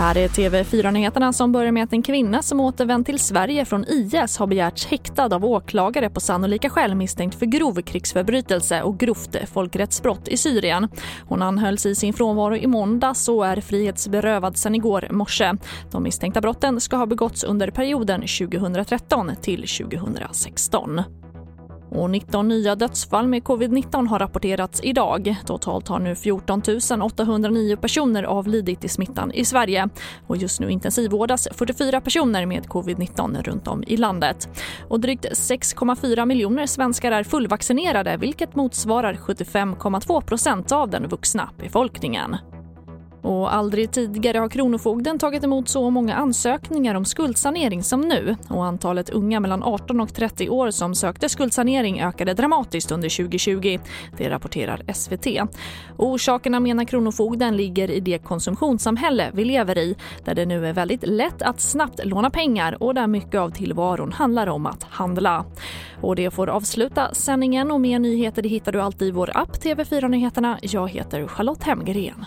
Här är TV4-nyheterna som börjar med att en kvinna som återvänt till Sverige från IS har begärts häktad av åklagare på sannolika skäl misstänkt för grov krigsförbrytelse och grovt folkrättsbrott i Syrien. Hon anhölls i sin frånvaro i måndags och är frihetsberövad sedan igår morse. De misstänkta brotten ska ha begåtts under perioden 2013 till 2016. Och 19 nya dödsfall med covid-19 har rapporterats idag. Totalt har nu 14 809 personer avlidit i smittan i Sverige. Och just nu intensivvårdas 44 personer med covid-19 runt om i landet. Och drygt 6,4 miljoner svenskar är fullvaccinerade vilket motsvarar 75,2% av den vuxna befolkningen. Och aldrig tidigare har Kronofogden tagit emot så många ansökningar om skuldsanering som nu. Och antalet unga mellan 18 och 30 år som sökte skuldsanering ökade dramatiskt under 2020. Det rapporterar SVT. Orsakerna menar Kronofogden ligger i det konsumtionssamhälle vi lever i där det nu är väldigt lätt att snabbt låna pengar och där mycket av tillvaron handlar om att handla. Och det får avsluta sändningen och mer nyheter det hittar du alltid i vår app TV4 Nyheterna. Jag heter Charlotte Hemgren.